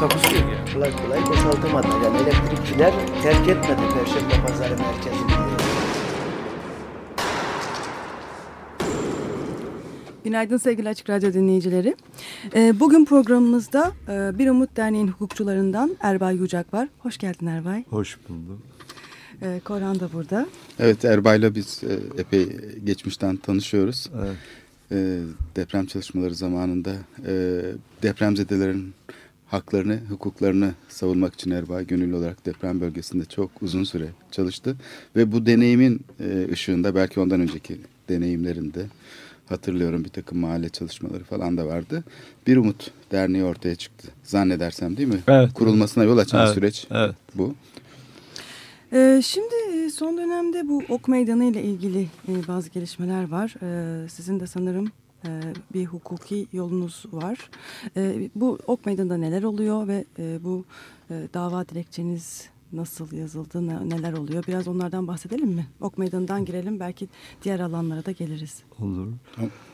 Takusuyor ya. kolay kolay boşaltamadı. Yani elektrikçiler terk etmedi Perşembe Pazarı merkezini. Günaydın sevgili Açık Radyo dinleyicileri. Ee, Bugün programımızda e, Bir Umut Derneği'nin hukukçularından Erbay Yücak var. Hoş geldin Erbay. Hoş buldum. Ee, Korhan da burada. Evet Erbay'la biz e, epey geçmişten tanışıyoruz. Evet. E, deprem çalışmaları zamanında e, depremzedelerin haklarını, hukuklarını savunmak için Erbay gönüllü olarak deprem bölgesinde çok uzun süre çalıştı. Ve bu deneyimin e, ışığında belki ondan önceki deneyimlerinde hatırlıyorum bir takım mahalle çalışmaları falan da vardı. Bir Umut Derneği ortaya çıktı zannedersem değil mi? Evet. Kurulmasına yol açan Evet, süreç Evet. bu. Ee, Şimdi e, son dönemde bu ok meydanı ile ilgili e, bazı gelişmeler var. Ee, Sizin de sanırım bir hukuki yolunuz var. Ee, Bu ok meydanında neler oluyor ve e, bu e, dava dilekçeniz nasıl yazıldı, ne- neler oluyor? Biraz onlardan bahsedelim mi? Ok meydanından girelim belki diğer alanlara da geliriz. Olur.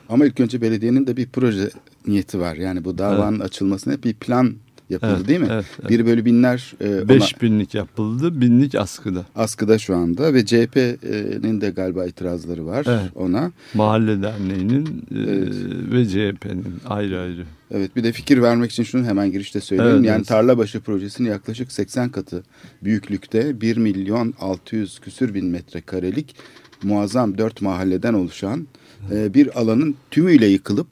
Ama ilk önce belediyenin de bir proje niyeti var. Yani bu davanın açılmasına bir plan yapıldı Evet, değil mi? evet, evet. Bir bölü binler e, ona- Beş binlik yapıldı, binlik askıda. askıda şu anda ve CHP'nin de galiba itirazları var Evet. ona. Mahalle Derneği'nin e, Evet. ve CHP'nin ayrı ayrı. Evet bir de fikir vermek için şunu hemen girişte söyleyeyim. Evet, yani evet. Tarlabaşı projesinin yaklaşık 80 katı büyüklükte 1 milyon 600 küsür bin metrekarelik muazzam dört mahalleden oluşan e, bir alanın tümüyle yıkılıp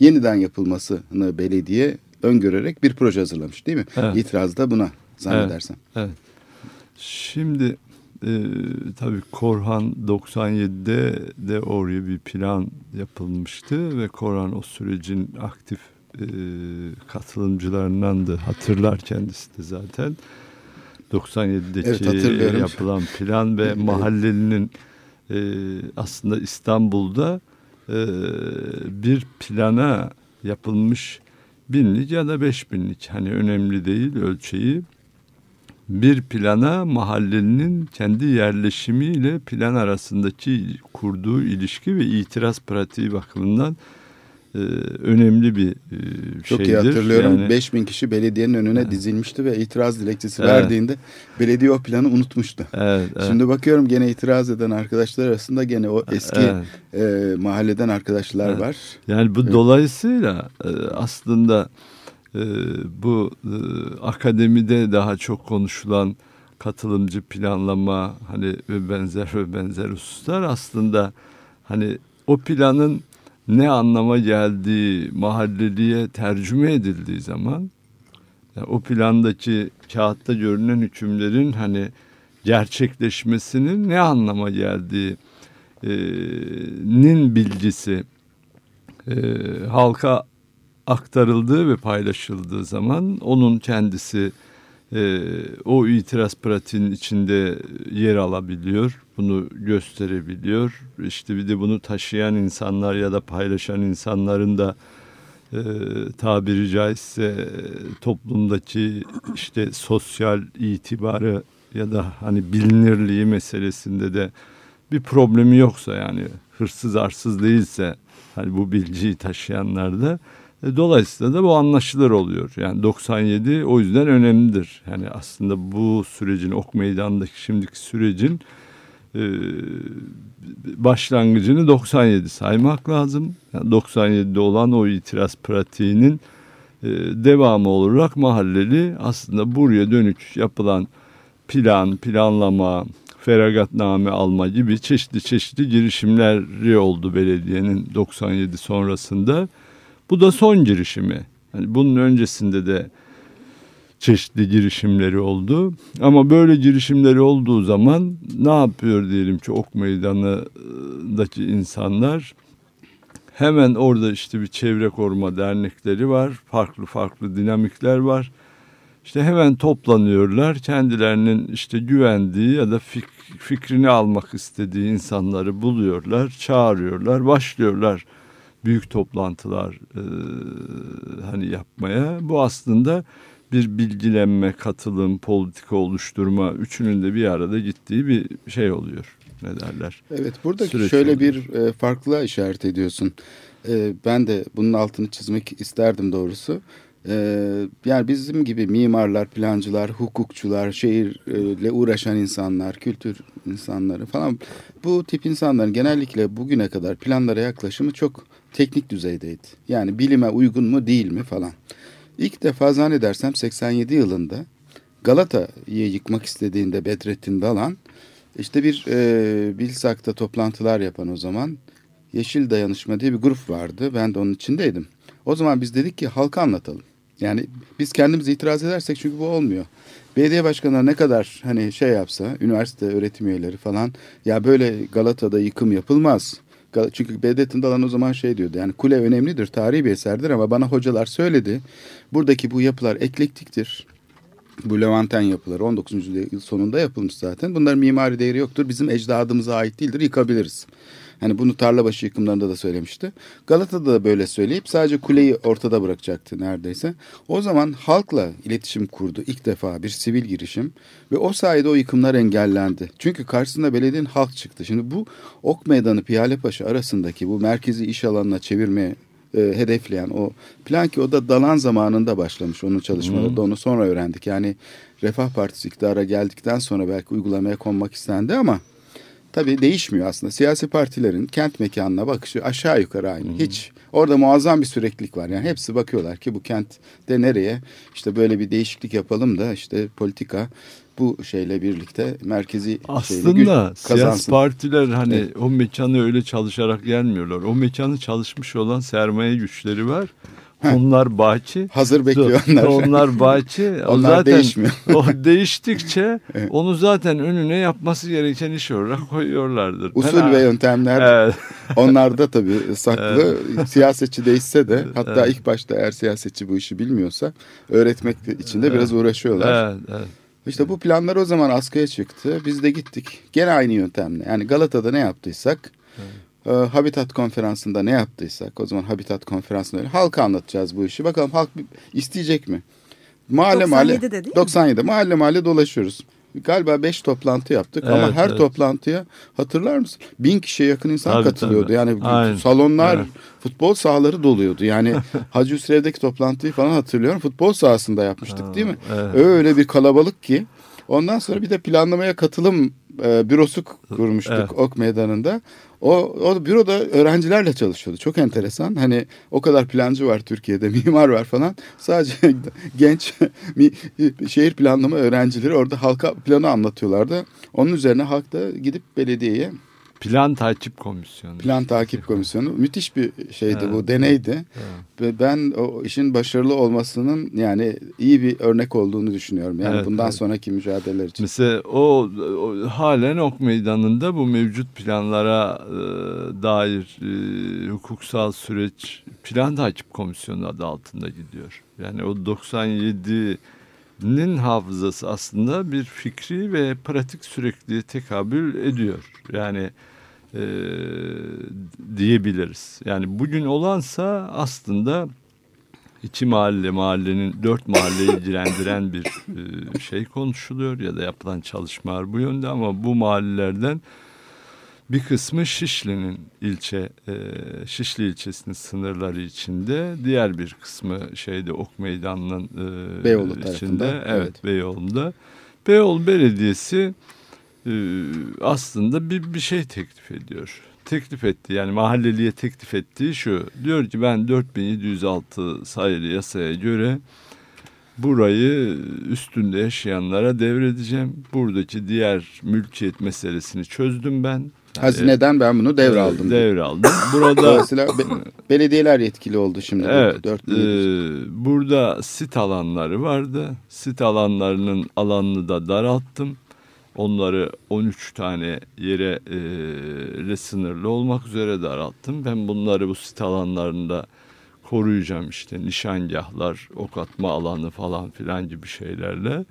yeniden yapılmasını belediye öngörerek bir proje hazırlamış değil mi? Evet. İtiraz da buna zannedersem. Evet. Şimdi e, tabii Korhan 97'de de oraya bir plan yapılmıştı ve Korhan o sürecin aktif e, katılımcılarındandı. Hatırlar kendisi de zaten. 97'deki Evet, yapılan plan ve Evet. mahallelinin e, aslında İstanbul'da e, bir plana yapılmış binlik ya da beş binlik. Hani önemli değil ölçeği. Bir plana mahallenin kendi yerleşimiyle plan arasındaki kurduğu ilişki ve itiraz pratiği bakımından e, önemli bir e, Çok şeydir. iyi hatırlıyorum. Yani- 5000 kişi belediyenin önüne dizilmişti ve itiraz dilekçesi Evet. verdiğinde belediye o planı unutmuştu. Evet, evet. Şimdi bakıyorum gene itiraz eden arkadaşlar arasında gene o eski Evet. e, mahalleden arkadaşlar Evet. var. Yani bu Evet. dolayısıyla e, aslında e, bu e, akademide daha çok konuşulan katılımcı planlama hani ve benzer ve benzer hususlar aslında hani o planın ne anlama geldiği mahalleliye tercüme edildiği zaman yani o plandaki kağıtta görünen hükümlerin hani gerçekleşmesinin ne anlama geldiği e, nin bilgisi e, halka aktarıldığı ve paylaşıldığı zaman onun kendisi e, o itiraz pratiğinin içinde yer alabiliyor. Bunu gösterebiliyor. İşte bir de bunu taşıyan insanlar ya da paylaşan insanların da e, tabiri caizse e, toplumdaki işte sosyal itibarı ya da hani bilinirliği meselesinde de bir problemi yoksa yani hırsız arsız değilse hani bu bilgiyi taşıyanlarda e, dolayısıyla da bu anlaşılır oluyor. Yani 97 o yüzden önemlidir. Yani aslında bu sürecin ok meydandaki şimdiki sürecin başlangıcını 97 saymak lazım. Yani 97'de olan o itiraz pratiğinin e, devamı olarak mahalleli aslında buraya dönük yapılan plan, planlama, feragatname alma gibi çeşitli çeşitli girişimleri oldu belediyenin 97 sonrasında. Bu da son girişimi. Yani bunun öncesinde de çeşitli girişimleri oldu. Ama böyle girişimleri olduğu zaman ne yapıyor diyelim ki ok meydanındaki insanlar? Hemen orada işte bir çevre koruma dernekleri var. Farklı farklı dinamikler var. işte hemen toplanıyorlar. Kendilerinin işte güvendiği ya da fik, fikrini almak istediği insanları buluyorlar, çağırıyorlar, başlıyorlar büyük toplantılar e, hani yapmaya. Bu aslında bir bilgilenme, katılım, politika oluşturma üçünün de bir arada gittiği bir şey oluyor. Ne derler? Evet burada şöyle oluyor. bir e, farklılığa işaret ediyorsun. E, ben de bunun altını çizmek isterdim doğrusu. E, yani bizim gibi mimarlar, plancılar, hukukçular, şehirle uğraşan insanlar, kültür insanları falan bu tip insanların genellikle bugüne kadar planlara yaklaşımı çok teknik düzeydeydi. Yani bilime uygun mu değil mi falan. İlk defa zannedersem 87 yılında Galata'yı yıkmak istediğinde Bedrettin Dalan işte bir e, Bilsak'ta toplantılar yapan o zaman Yeşil Dayanışma diye bir grup vardı. Ben de onun içindeydim. O zaman biz dedik ki halka anlatalım. Yani biz kendimiz itiraz edersek çünkü bu olmuyor. Belediye başkanları ne kadar hani şey yapsa, üniversite öğretim üyeleri falan ya böyle Galata'da yıkım yapılmaz. Çünkü Bedrettin Dalan o zaman şey diyordu yani kule önemlidir, tarihi bir eserdir ama bana hocalar söyledi. Buradaki bu yapılar eklektiktir. Bu Levanten yapıları 19. yüzyıl sonunda yapılmış zaten. Bunların mimari değeri yoktur. Bizim ecdadımıza ait değildir. Yıkabiliriz. Hani bunu tarlabaşı yıkımlarında da söylemişti. Galata'da da böyle söyleyip sadece kuleyi ortada bırakacaktı neredeyse. O zaman halkla iletişim kurdu ilk defa bir sivil girişim ve o sayede o yıkımlar engellendi. Çünkü karşısında belediyenin halk çıktı. Şimdi bu Ok Meydanı Piyalepaşa arasındaki bu merkezi iş alanına çevirmeye e, hedefleyen o plan ki o da Dalan zamanında başlamış onun çalışmaları da onu sonra öğrendik. Yani Refah Partisi iktidara geldikten sonra belki uygulamaya konmak istendi ama tabii değişmiyor aslında. Siyasi partilerin kent mekanına bakışı aşağı yukarı aynı. Hiç orada muazzam bir süreklilik var. Yani hepsi bakıyorlar ki bu kentte nereye işte böyle bir değişiklik yapalım da işte politika bu şeyle birlikte merkezi Aslında siyasi partiler hani Evet. o mekanı öyle çalışarak gelmiyorlar. O mekanı çalışmış olan sermaye güçleri var. Onlar bahçe. Hazır bekliyor onlar. Onlar bahçe. O Onlar zaten değişmiyor. o değiştikçe onu zaten önüne yapması gereken iş olarak koyuyorlardır. Usul Fena- ve yöntemler Evet. Onlar da tabii saklı. Siyasetçi değişse de hatta ilk başta eğer siyasetçi bu işi bilmiyorsa öğretmek için de biraz uğraşıyorlar. Evet, evet. İşte bu planlar o zaman askıya çıktı. Biz de gittik. Gene aynı yöntemle. Yani Galata'da ne yaptıysak e, Habitat konferansında ne yaptıysak o zaman Habitat konferansında öyle halka anlatacağız bu işi. Bakalım halk isteyecek mi? Mahalle 97'de mahalle değil mi? 97 mahalle mahalle dolaşıyoruz. Galiba beş toplantı yaptık ama Evet, her evet. toplantıya hatırlar mısın? Bin kişiye yakın insan Tabii, katılıyordu. tabii. Yani Aynen. salonlar, Evet. futbol sahaları doluyordu. Yani Hacı Hüsrev'deki toplantıyı falan hatırlıyorum. Futbol sahasında yapmıştık değil mi? evet. Öyle bir kalabalık ki. Ondan sonra bir de planlamaya katılım e, bürosu kurmuştuk Evet. Ok Meydanı'nda. O, o büroda öğrencilerle çalışıyordu. Çok enteresan. Hani o kadar plancı var Türkiye'de, mimar var falan. Sadece genç şehir planlama öğrencileri orada halka planı anlatıyorlardı. Onun üzerine halk da gidip belediyeye Plan takip komisyonu. plan takip komisyonu müthiş bir şeydi Evet. bu deneydi. Ve ben o işin başarılı olmasının yani iyi bir örnek olduğunu düşünüyorum. Yani Evet, bundan evet. sonraki mücadeleler için. Mesela o, o halen ok meydanında bu mevcut planlara e, dair e, hukuksal süreç plan takip komisyonu adı altında gidiyor. Yani o 97'nin hafızası aslında bir fikri ve pratik sürekli tekabül ediyor. Yani e, diyebiliriz. Yani bugün olansa aslında iki mahalle mahallenin dört mahalleyi ilgilendiren bir e, şey konuşuluyor ya da yapılan çalışmalar bu yönde ama bu mahallelerden bir kısmı Şişli'nin ilçe e, Şişli ilçesinin sınırları içinde diğer bir kısmı şeyde Ok Meydanı'nın e, Beyoğlu içinde tarafında, evet, evet. Beyoğlu'nda Beyoğlu Belediyesi e, aslında bir bir şey teklif ediyor. Teklif etti yani mahalleliye teklif ettiği şu. Diyor ki ben 4706 sayılı yasaya göre burayı üstünde yaşayanlara devredeceğim. Buradaki diğer mülkiyet meselesini çözdüm ben. Hazineden ben bunu devraldım. Devraldım. Burada Dolayısıyla be- belediyeler yetkili oldu şimdi. Evet. Dört e, burada sit alanları vardı. Sit alanlarının alanını da daralttım. Onları 13 tane yere e, sınırlı olmak üzere daralttım. Ben bunları bu sit alanlarında koruyacağım işte nişangahlar, ok atma alanı falan filan gibi şeylerle.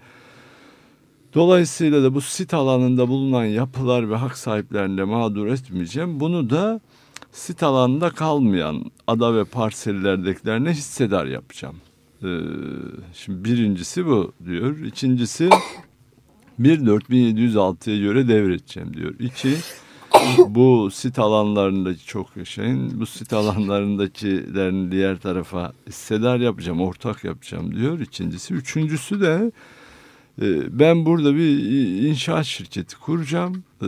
Dolayısıyla da bu sit alanında bulunan yapılar ve hak sahiplerini de mağdur etmeyeceğim. Bunu da sit alanında kalmayan ada ve parsellerdekilerine hissedar yapacağım. Ee, şimdi birincisi bu diyor. İkincisi 1.4706'ya göre devredeceğim diyor. İki, bu sit alanlarındaki çok yaşayın. Bu sit alanlarındakilerini diğer tarafa hissedar yapacağım, ortak yapacağım diyor. İkincisi. Üçüncüsü de ben burada bir inşaat şirketi kuracağım e,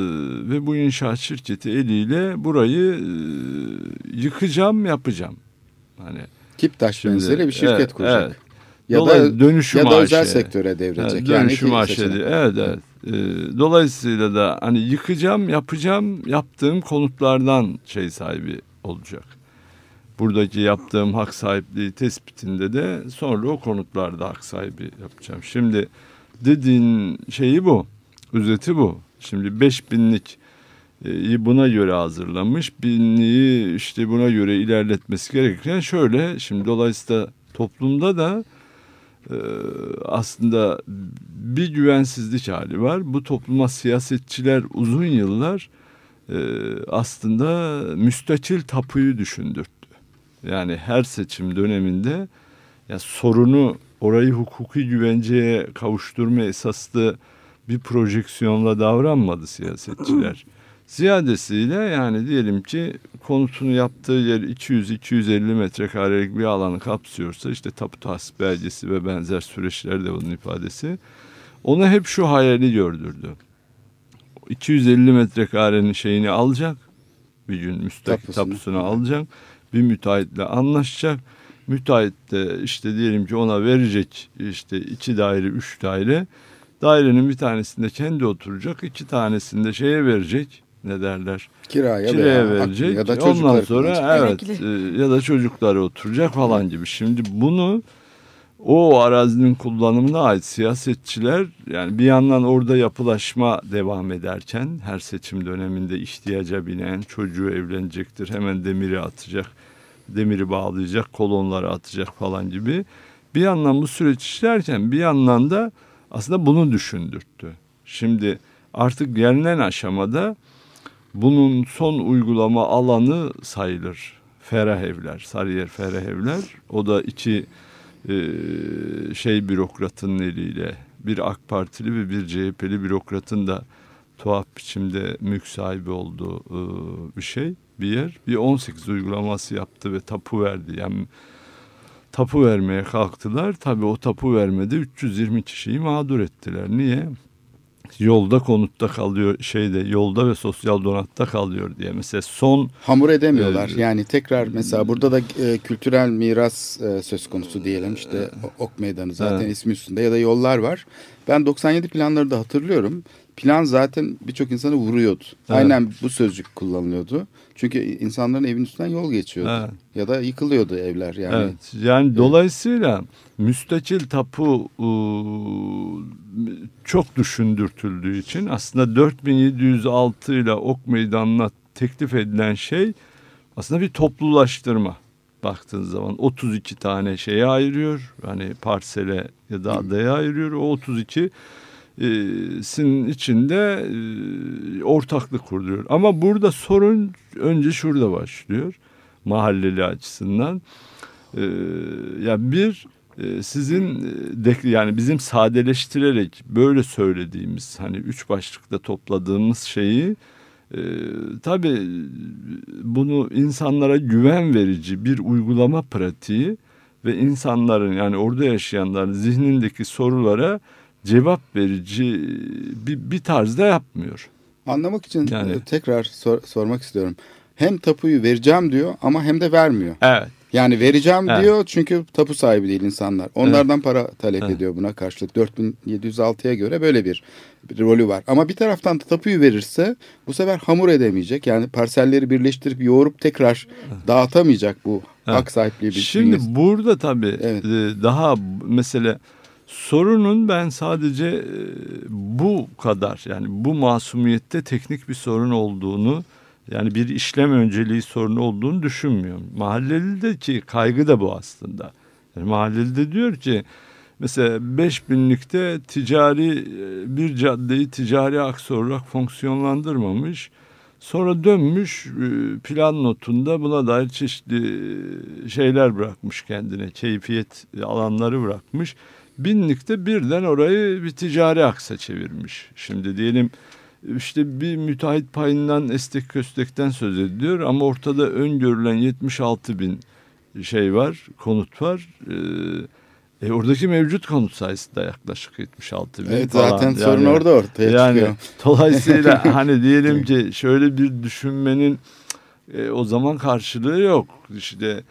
ve bu inşaat şirketi eliyle burayı e, yıkacağım, yapacağım. Hani Kiptaş benzeri bir şirket evet, kuracak. Evet. Ya da dönüşüm ya da özel AŞ. sektöre devredecek. Yani dönüşüm AŞ. Evet, evet. Ee, dolayısıyla da hani yıkacağım, yapacağım, yaptığım konutlardan şey sahibi olacak. Buradaki yaptığım hak sahipliği tespitinde de sonra o konutlarda hak sahibi yapacağım. Şimdi dediğin şeyi bu, özeti bu. Şimdi 5000'lik e, buna göre hazırlamış. Binliği işte buna göre ilerletmesi gerekirken şöyle şimdi dolayısıyla toplumda da e, aslında bir güvensizlik hali var. Bu topluma siyasetçiler uzun yıllar e, aslında müstakil tapuyu düşündürttü. Yani her seçim döneminde ya sorunu orayı hukuki güvenceye kavuşturma esaslı bir projeksiyonla davranmadı siyasetçiler. Ziyadesiyle yani diyelim ki konutunu yaptığı yer 200-250 metrekarelik bir alanı kapsıyorsa işte tapu tahsis belgesi ve benzer süreçler de bunun ifadesi. Ona hep şu hayali gördürdü. 250 metrekarenin şeyini alacak bir gün müstakil tapusunu, tapusunu alacak bir müteahhitle anlaşacak. Müteahhit de işte diyelim ki ona verecek işte iki daire üç daire dairenin bir tanesinde kendi oturacak iki tanesinde şeye verecek ne derler? Kiraya, Kiraya verecek. Ya da Ondan sonra evet e, ya da çocukları oturacak falan gibi. Şimdi bunu o arazinin kullanımına ait siyasetçiler yani bir yandan orada yapılaşma devam ederken her seçim döneminde ihtiyaca binen çocuğu evlenecektir hemen demiri atacak demiri bağlayacak kolonları atacak falan gibi bir yandan bu süreç işlerken bir yandan da aslında bunu düşündürttü. Şimdi artık gelinen aşamada bunun son uygulama alanı sayılır. Ferah Evler, Sarıyer Ferah Evler. O da iki e, şey bürokratın eliyle bir AK Partili ve bir CHP'li bürokratın da tuhaf biçimde mülk sahibi olduğu e, bir şey bir yer. Bir 18 uygulaması yaptı ve tapu verdi. Yani tapu vermeye kalktılar. Tabii o tapu vermede 320 kişiyi mağdur ettiler. Niye? yolda konutta kalıyor şeyde yolda ve sosyal donatta kalıyor diye mesela son hamur edemiyorlar e, yani tekrar mesela burada da e, kültürel miras e, söz konusu diyelim işte ok meydanı zaten evet. ismi üstünde ya da yollar var ben 97 planları da hatırlıyorum plan zaten birçok insanı vuruyordu evet. aynen bu sözcük kullanılıyordu çünkü insanların evin üstünden yol geçiyordu evet. ya da yıkılıyordu evler yani evet. yani evet. dolayısıyla müstakil tapu çok düşündürtüldüğü için aslında 4706 ile Ok Meydanı'na teklif edilen şey aslında bir toplulaştırma baktığın zaman 32 tane şeye ayırıyor. Hani parsele ya da adaya ayırıyor. O 32 sin içinde ortaklık kuruluyor. Ama burada sorun önce şurada başlıyor mahalleli açısından. Ya bir ee, sizin e, yani bizim sadeleştirerek böyle söylediğimiz hani üç başlıkta topladığımız şeyi e, tabii bunu insanlara güven verici bir uygulama pratiği ve insanların yani orada yaşayanların zihnindeki sorulara cevap verici bir, bir tarzda yapmıyor. Anlamak için yani, tekrar sor, sormak istiyorum. Hem tapuyu vereceğim diyor ama hem de vermiyor. Evet. Yani vereceğim evet. diyor çünkü tapu sahibi değil insanlar. Onlardan evet. para talep evet. ediyor buna karşılık. 4706'ya göre böyle bir, bir rolü var. Ama bir taraftan da tapuyu verirse bu sefer hamur edemeyecek. Yani parselleri birleştirip yoğurup tekrar evet. dağıtamayacak bu evet. hak sahipliği. Bir Şimdi bünyesi. burada tabii evet. E, daha mesela sorunun ben sadece e, bu kadar yani bu masumiyette teknik bir sorun olduğunu Yani bir işlem önceliği sorunu olduğunu düşünmüyorum. Mahallelideki kaygı da bu aslında. Yani mahallelide diyor ki mesela 5000'likte ticari e, bir caddeyi ticari aks olarak fonksiyonlandırmamış. Sonra dönmüş e, plan notunda buna dair çeşitli şeyler bırakmış kendine. Keyfiyet alanları bırakmış. Binlikte birden orayı bir ticari aksa çevirmiş. Şimdi diyelim işte bir müteahhit payından estek köstekten söz ediliyor ama ortada öngörülen 76 bin şey var, konut var. Ee, e, oradaki mevcut konut sayısı da yaklaşık 76 bin evet, falan. Zaten yani, sorun orada ortaya yani, çıkıyor. Dolayısıyla hani diyelim ki şöyle bir düşünmenin e, o zaman karşılığı yok. İşte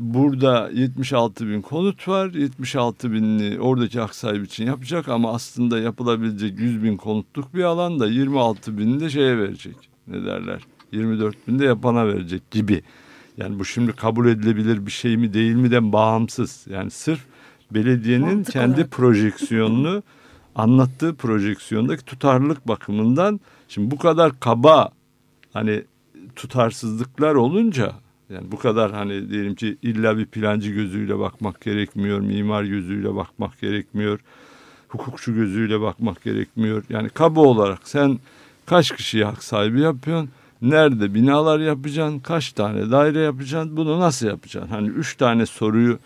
burada 76 bin konut var. 76 binli oradaki hak sahibi için yapacak ama aslında yapılabilecek 100 bin konutluk bir alanda 26 bin de şeye verecek. Ne derler? 24 bin de yapana verecek gibi. Yani bu şimdi kabul edilebilir bir şey mi değil mi'den bağımsız. Yani sırf belediyenin Mantık kendi olarak. projeksiyonunu anlattığı projeksiyondaki tutarlılık bakımından şimdi bu kadar kaba hani tutarsızlıklar olunca yani bu kadar hani diyelim ki illa bir plancı gözüyle bakmak gerekmiyor, mimar gözüyle bakmak gerekmiyor, hukukçu gözüyle bakmak gerekmiyor. Yani kaba olarak sen kaç kişiye hak sahibi yapıyorsun? Nerede binalar yapacaksın? Kaç tane daire yapacaksın? Bunu nasıl yapacaksın? Hani üç tane soruyu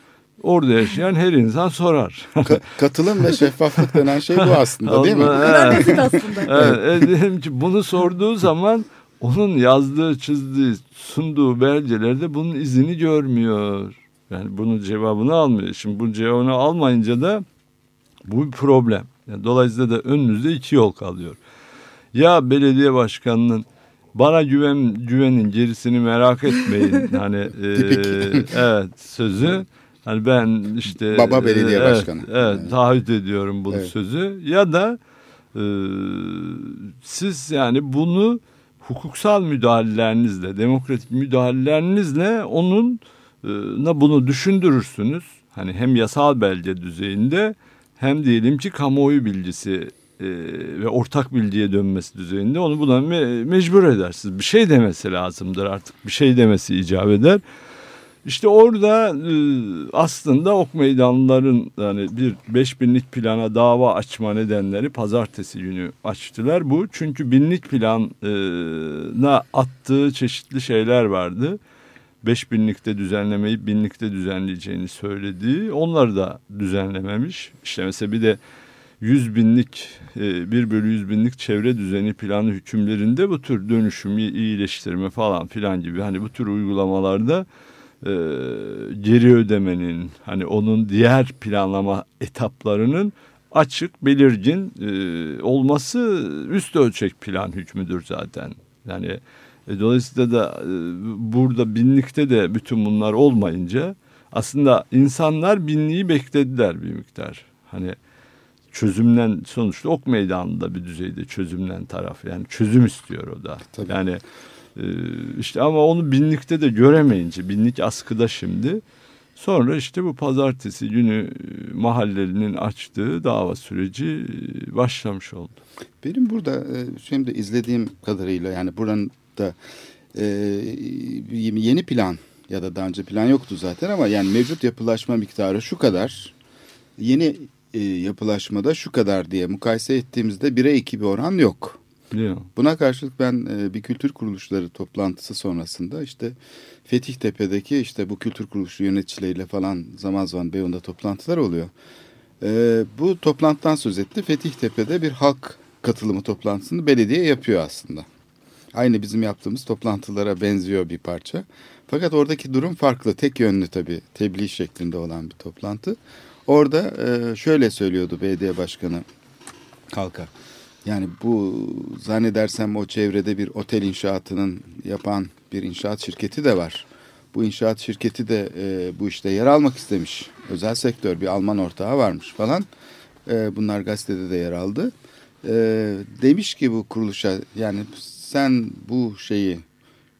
orada yaşayan her insan sorar. Ka- katılım ve şeffaflık denen şey bu aslında değil mi? Evet. Evet, e, diyelim ki bunu sorduğu zaman onun yazdığı, çizdiği, sunduğu belgelerde bunun izini görmüyor. Yani bunun cevabını almıyor. Şimdi bu cevabını almayınca da bu bir problem. Yani dolayısıyla da önünüzde iki yol kalıyor. Ya belediye başkanının bana güven güvenin gerisini merak etmeyin hani e, evet sözü hani ben işte Baba belediye e, evet, başkanı. Evet, Evet. taahhüt ediyorum bu Evet. sözü ya da e, siz yani bunu hukuksal müdahalelerinizle, demokratik müdahalelerinizle onun e, na bunu düşündürürsünüz. Hani hem yasal belge düzeyinde hem diyelim ki kamuoyu bilgisi e, ve ortak bilgiye dönmesi düzeyinde onu buna me- mecbur edersiniz. Bir şey demesi lazımdır artık. Bir şey demesi icap eder. İşte orada e, aslında ok meydanların yani bir 5000'lik plana dava açma nedenleri pazartesi günü açtılar bu. Çünkü binlik plana attığı çeşitli şeyler vardı. 5000'likte düzenlemeyi binlikte düzenleyeceğini söylediği onları da düzenlememiş. İşte mesela bir de 100 binlik, 1 bölü 100 binlik çevre düzeni planı hükümlerinde bu tür dönüşüm, iyileştirme falan filan gibi hani bu tür uygulamalarda e, geri ödemenin hani onun diğer planlama etaplarının açık belirgin e, olması üst ölçek plan hükmüdür zaten. Yani e, dolayısıyla da e, burada binlikte de bütün bunlar olmayınca aslında insanlar binliği beklediler bir miktar. Hani çözümlen sonuçta ok meydanında bir düzeyde çözümlen taraf yani çözüm istiyor o da. Tabii. Yani işte ama onu binlikte de göremeyince binlik askıda şimdi. Sonra işte bu pazartesi günü e, mahallenin açtığı dava süreci e, başlamış oldu. Benim burada e, şimdi izlediğim kadarıyla yani buranın da e, yeni plan ya da daha önce plan yoktu zaten ama yani mevcut yapılaşma miktarı şu kadar. Yeni e, yapılaşmada şu kadar diye mukayese ettiğimizde 1'e 2 bir oran yok. Biliyor musun? Buna karşılık ben e, bir kültür kuruluşları toplantısı sonrasında işte Fethihtepe'deki işte bu kültür kuruluşu yöneticileriyle falan zaman zaman Beyoğlu'nda toplantılar oluyor. E, bu toplantıdan söz etti. Fethihtepe'de bir halk katılımı toplantısını belediye yapıyor aslında. Aynı bizim yaptığımız toplantılara benziyor bir parça. Fakat oradaki durum farklı. Tek yönlü tabii tebliğ şeklinde olan bir toplantı. Orada e, şöyle söylüyordu belediye başkanı halka. Yani bu zannedersem o çevrede bir otel inşaatının yapan bir inşaat şirketi de var. Bu inşaat şirketi de e, bu işte yer almak istemiş. Özel sektör bir Alman ortağı varmış falan. E, bunlar gazetede de yer aldı. E, demiş ki bu kuruluşa yani sen bu şeyi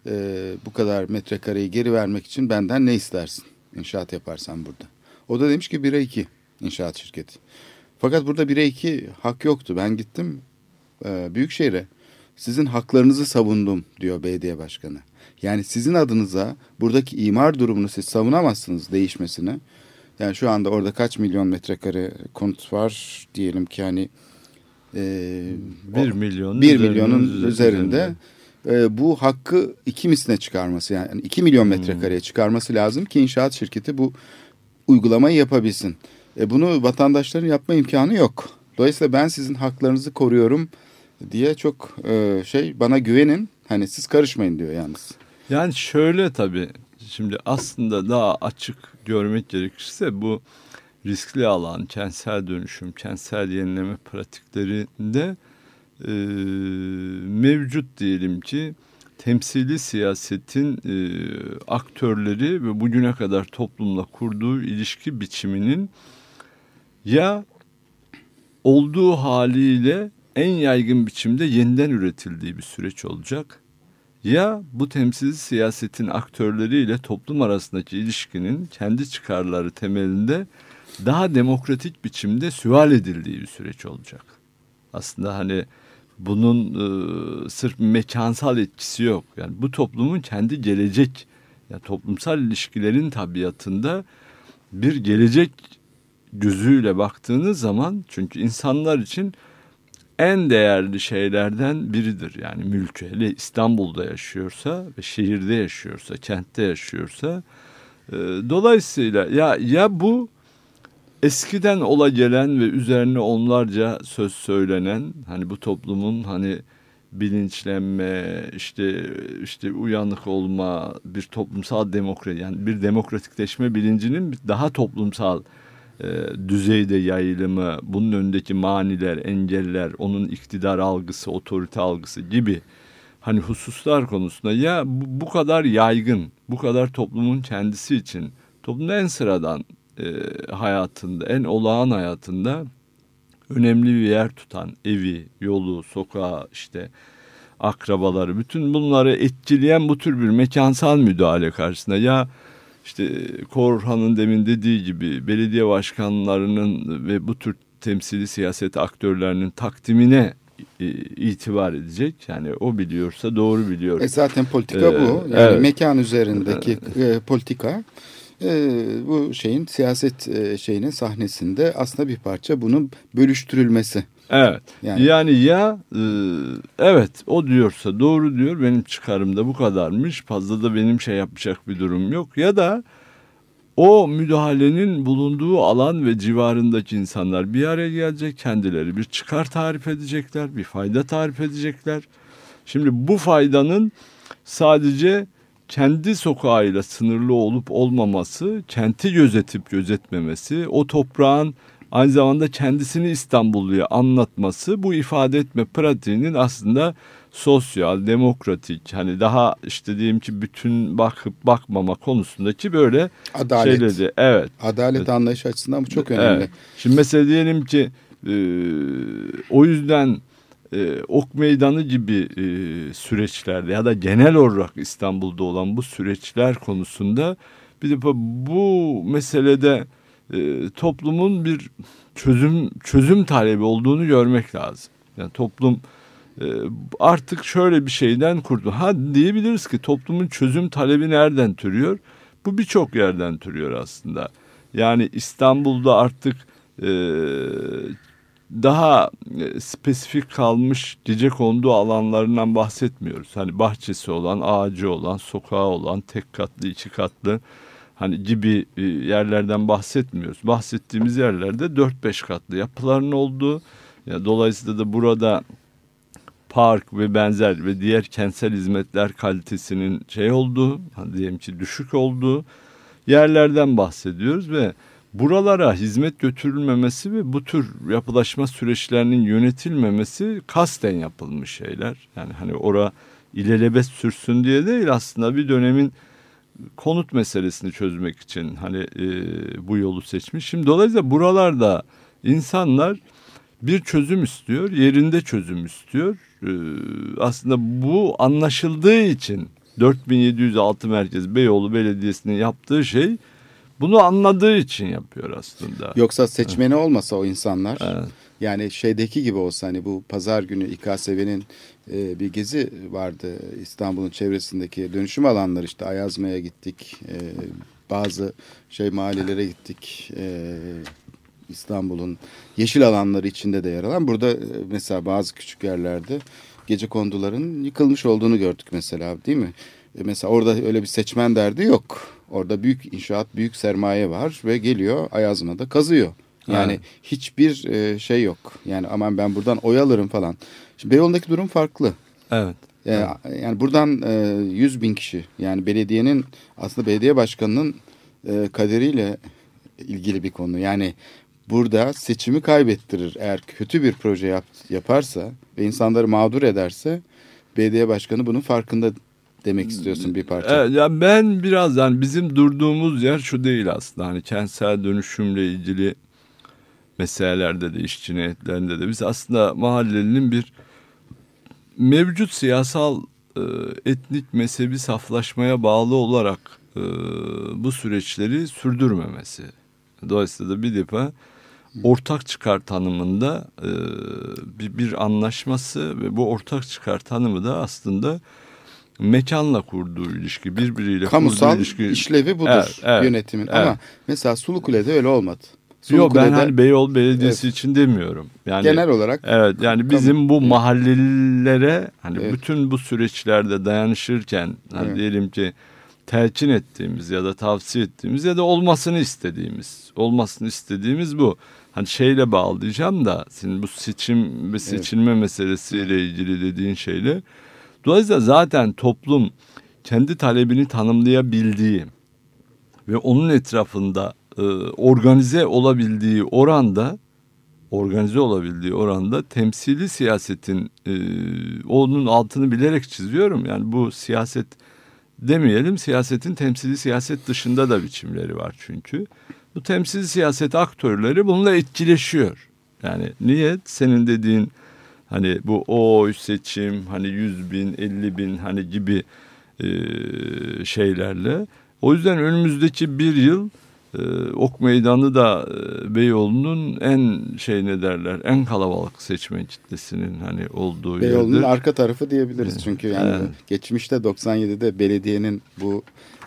e, bu kadar metrekareyi geri vermek için benden ne istersin? İnşaat yaparsan burada. O da demiş ki 1'e 2 inşaat şirketi. Fakat burada 1'e 2 hak yoktu. Ben gittim e, Büyükşehir'e. sizin haklarınızı savundum diyor belediye başkanı. Yani sizin adınıza buradaki imar durumunu siz savunamazsınız değişmesini. Yani şu anda orada kaç milyon metrekare konut var diyelim ki hani e, 1 milyon 1 milyonun üzerinde, E, bu hakkı iki misline çıkarması yani 2 milyon hmm. metrekareye çıkarması lazım ki inşaat şirketi bu uygulamayı yapabilsin. E, bunu vatandaşların yapma imkanı yok. Dolayısıyla ben sizin haklarınızı koruyorum diye çok e, şey bana güvenin. Hani siz karışmayın diyor yalnız. Yani şöyle tabii şimdi aslında daha açık görmek gerekirse bu riskli alan, kentsel dönüşüm, kentsel yenileme pratiklerinde e, mevcut diyelim ki temsili siyasetin e, aktörleri ve bugüne kadar toplumla kurduğu ilişki biçiminin ya olduğu haliyle en yaygın biçimde yeniden üretildiği bir süreç olacak ya bu temsil siyasetin aktörleriyle toplum arasındaki ilişkinin kendi çıkarları temelinde daha demokratik biçimde süval edildiği bir süreç olacak. Aslında hani bunun e, sırf mekansal etkisi yok. Yani bu toplumun kendi gelecek, yani toplumsal ilişkilerin tabiatında bir gelecek gözüyle baktığınız zaman çünkü insanlar için en değerli şeylerden biridir. Yani mülkü hele İstanbul'da yaşıyorsa ve şehirde yaşıyorsa, kentte yaşıyorsa. E, dolayısıyla ya ya bu eskiden ola gelen ve üzerine onlarca söz söylenen hani bu toplumun hani bilinçlenme işte işte uyanık olma bir toplumsal demokrasi yani bir demokratikleşme bilincinin daha toplumsal düzeyde yayılımı, bunun önündeki maniler, engeller, onun iktidar algısı, otorite algısı gibi hani hususlar konusunda ya bu, bu kadar yaygın, bu kadar toplumun kendisi için, toplumun en sıradan e, hayatında, en olağan hayatında önemli bir yer tutan evi, yolu, sokağı işte akrabaları bütün bunları etkileyen bu tür bir mekansal müdahale karşısında ya işte Korhan'ın demin dediği gibi belediye başkanlarının ve bu tür temsili siyaset aktörlerinin takdimine e, itibar edecek. Yani o biliyorsa doğru biliyor. E zaten politika ee, bu. Yani evet. mekan üzerindeki e, politika e, bu şeyin siyaset e, şeyinin sahnesinde aslında bir parça bunun bölüştürülmesi. Evet. Yani, yani ya e, evet o diyorsa doğru diyor benim çıkarımda bu kadarmış fazla da benim şey yapacak bir durum yok ya da o müdahalenin bulunduğu alan ve civarındaki insanlar bir araya gelecek kendileri bir çıkar tarif edecekler bir fayda tarif edecekler. Şimdi bu faydanın sadece kendi sokağıyla sınırlı olup olmaması, kenti gözetip gözetmemesi, o toprağın aynı zamanda kendisini İstanbulluya anlatması bu ifade etme pratiğinin aslında sosyal, demokratik hani daha işte diyelim ki bütün bakıp bakmama konusundaki böyle Adalet. şeyleri. Evet. Adalet evet. anlayışı açısından bu çok önemli. Evet. Şimdi mesela diyelim ki e, o yüzden e, ok meydanı gibi e, süreçlerde ya da genel olarak İstanbul'da olan bu süreçler konusunda bir de bu meselede e, toplumun bir çözüm çözüm talebi olduğunu görmek lazım. Yani toplum e, artık şöyle bir şeyden kurdu. Ha diyebiliriz ki toplumun çözüm talebi nereden türüyor? Bu birçok yerden türüyor aslında. Yani İstanbul'da artık e, daha e, spesifik kalmış gece kondu alanlarından bahsetmiyoruz. Hani bahçesi olan, ağacı olan, sokağı olan, tek katlı, iki katlı hani gibi e, yerlerden bahsetmiyoruz. Bahsettiğimiz yerlerde 4-5 katlı yapıların olduğu, dolayısıyla da burada park ve benzer ve diğer kentsel hizmetler kalitesinin şey olduğu, hani diyelim ki düşük olduğu yerlerden bahsediyoruz ve buralara hizmet götürülmemesi ve bu tür yapılaşma süreçlerinin yönetilmemesi kasten yapılmış şeyler. Yani hani ora ilelebet sürsün diye değil aslında bir dönemin konut meselesini çözmek için hani e, bu yolu seçmiş. Şimdi dolayısıyla buralarda insanlar bir çözüm istiyor, yerinde çözüm istiyor. E, aslında bu anlaşıldığı için 4706 merkez Beyoğlu Belediyesi'nin yaptığı şey bunu anladığı için yapıyor aslında. Yoksa seçmeni evet. olmasa o insanlar evet. Yani şeydeki gibi olsa hani bu pazar günü İKSV'nin e, bir gezi vardı İstanbul'un çevresindeki dönüşüm alanları işte Ayazma'ya gittik. E, bazı şey mahallelere gittik. E, İstanbul'un yeşil alanları içinde de yer alan. Burada e, mesela bazı küçük yerlerde gece konduların yıkılmış olduğunu gördük mesela değil mi? E, mesela orada öyle bir seçmen derdi yok. Orada büyük inşaat, büyük sermaye var ve geliyor Ayazma'da kazıyor. Yani evet. hiçbir e, şey yok. Yani aman ben buradan oy alırım falan. Şimdi Beyoğlu'ndaki durum farklı. Evet. Yani, evet. yani buradan e, 100 bin kişi yani belediyenin aslında belediye başkanının e, kaderiyle ilgili bir konu. Yani burada seçimi kaybettirir. Eğer kötü bir proje yap, yaparsa ve insanları mağdur ederse belediye başkanı bunun farkında demek istiyorsun bir parça. Evet, ya ben biraz yani bizim durduğumuz yer şu değil aslında. Hani kentsel dönüşümle ilgili meselelerde de iş cinayetlerinde de biz aslında mahallelinin bir mevcut siyasal e, etnik mezhebi saflaşmaya bağlı olarak e, bu süreçleri sürdürmemesi. Dolayısıyla da bir defa ortak çıkar tanımında e, bir, bir anlaşması ve bu ortak çıkar tanımı da aslında mekanla kurduğu ilişki birbiriyle Kamusal kurduğu ilişki. işlevi budur evet, evet, yönetimin evet. ama mesela Sulukule'de öyle olmadı. Yok ben hani Beyoğlu Belediyesi evet. için demiyorum. Yani genel olarak. Evet yani bizim bu mahallelilere hani evet. bütün bu süreçlerde dayanışırken hani evet. diyelim ki telkin ettiğimiz ya da tavsiye ettiğimiz ya da olmasını istediğimiz, olmasını istediğimiz bu. Hani şeyle bağlayacağım da senin bu seçim ve seçilme evet. meselesiyle ilgili dediğin şeyle. Dolayısıyla zaten toplum kendi talebini tanımlayabildiği ve onun etrafında e, organize olabildiği oranda organize olabildiği oranda temsili siyasetin e, onun altını bilerek çiziyorum. Yani bu siyaset demeyelim siyasetin temsili siyaset dışında da biçimleri var çünkü. Bu temsili siyaset aktörleri bununla etkileşiyor. Yani niyet senin dediğin hani bu o seçim hani yüz bin elli bin hani gibi e, şeylerle. O yüzden önümüzdeki bir yıl e, ok Meydanı da e, Beyoğlu'nun en şey ne derler en kalabalık seçmen kitlesinin hani olduğu Beyoğlu'nun yerdir. arka tarafı diyebiliriz çünkü yani evet. geçmişte 97'de belediyenin bu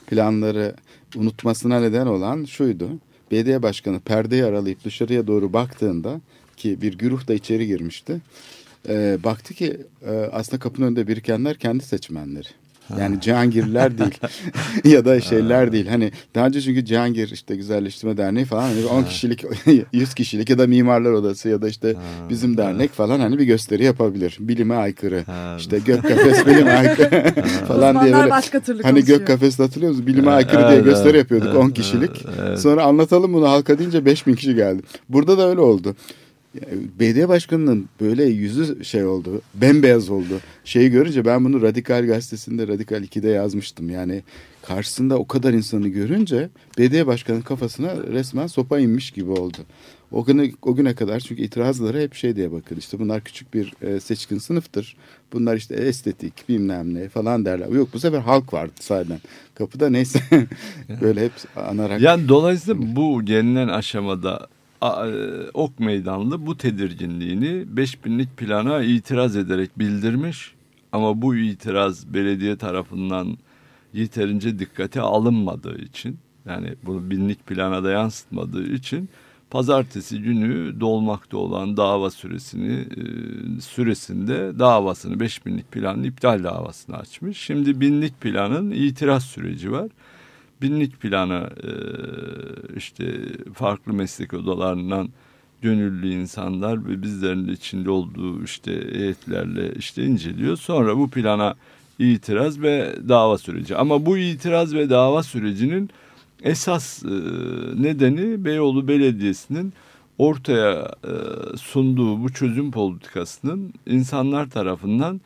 planları unutmasına neden olan şuydu. Belediye başkanı perdeyi aralayıp dışarıya doğru baktığında ki bir güruh da içeri girmişti. E, baktı ki e, aslında kapının önünde birikenler kendi seçmenleri. Yani Cihangirler değil ya da şeyler değil. Hani daha önce çünkü Cihangir işte Güzelleştirme Derneği falan hani 10 kişilik 100 kişilik ya da Mimarlar Odası ya da işte bizim dernek falan hani bir gösteri yapabilir. Bilime aykırı. işte gök kafes bilime aykırı falan diye böyle. Başka türlü hani gök kafes hatırlıyor musun? Bilime aykırı diye gösteri yapıyorduk 10 kişilik. Sonra anlatalım bunu halka deyince 5000 kişi geldi. Burada da öyle oldu. Belediye başkanının böyle yüzü şey oldu, bembeyaz oldu. Şeyi görünce ben bunu Radikal Gazetesi'nde Radikal 2'de yazmıştım. Yani karşısında o kadar insanı görünce belediye başkanının kafasına resmen sopa inmiş gibi oldu. O güne, o güne kadar çünkü itirazları hep şey diye bakın işte bunlar küçük bir e, seçkin sınıftır. Bunlar işte estetik bilmem ne falan derler. Yok bu sefer halk vardı sahiden. Kapıda neyse böyle hep anarak. Yani dolayısıyla bu gelinen aşamada ok Meydanlı bu tedirginliğini 5000'lik plana itiraz ederek bildirmiş. Ama bu itiraz belediye tarafından yeterince dikkate alınmadığı için yani bunu binlik plana da yansıtmadığı için pazartesi günü dolmakta olan dava süresini e, süresinde davasını 5000'lik planın iptal davasını açmış. Şimdi binlik planın itiraz süreci var binlik planı e, işte farklı meslek odalarından gönüllü insanlar ve bizlerin de içinde olduğu işte heyetlerle işte inceliyor. Sonra bu plana itiraz ve dava süreci. Ama bu itiraz ve dava sürecinin esas e, nedeni Beyoğlu Belediyesi'nin ortaya e, sunduğu bu çözüm politikasının insanlar tarafından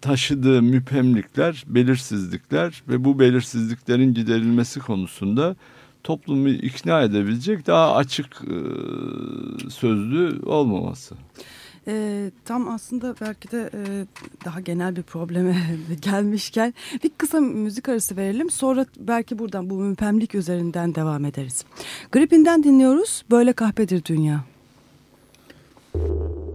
taşıdığı müphemlikler, belirsizlikler ve bu belirsizliklerin giderilmesi konusunda toplumu ikna edebilecek daha açık e, sözlü olmaması. E, tam aslında belki de e, daha genel bir probleme gelmişken bir kısa müzik arası verelim. Sonra belki buradan bu müphemlik üzerinden devam ederiz. Gripinden dinliyoruz. Böyle kahpedir dünya. istisnasız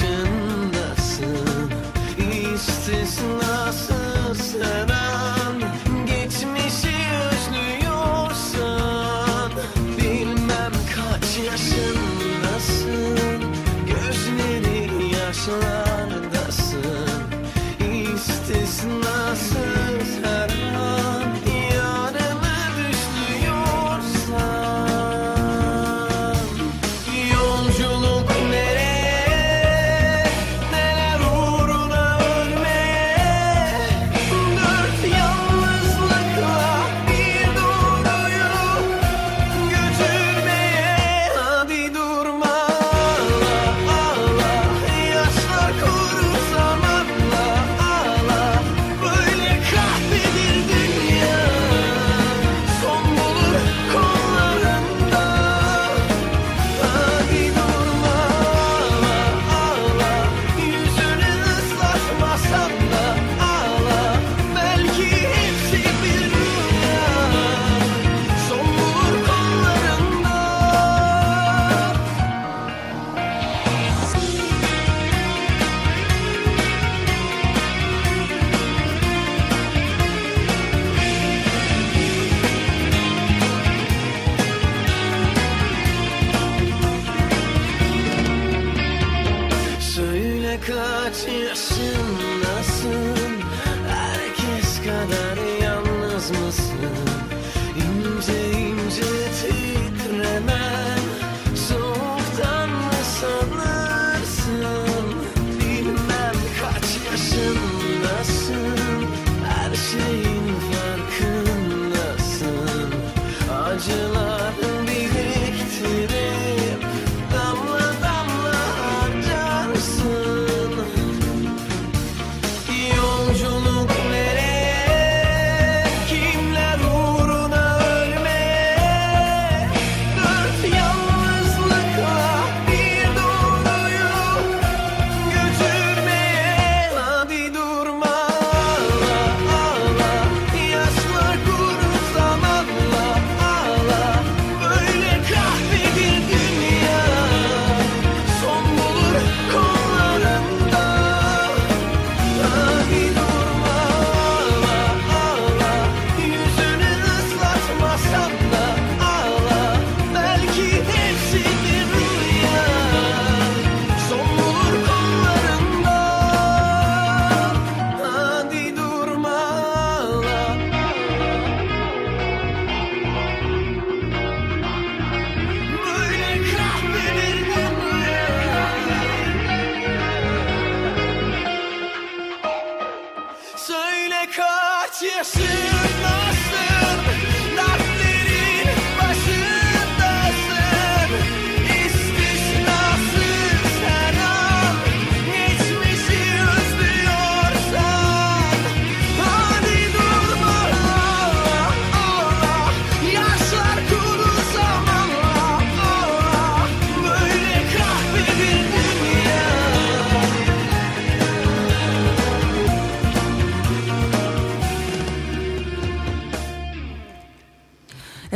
attention.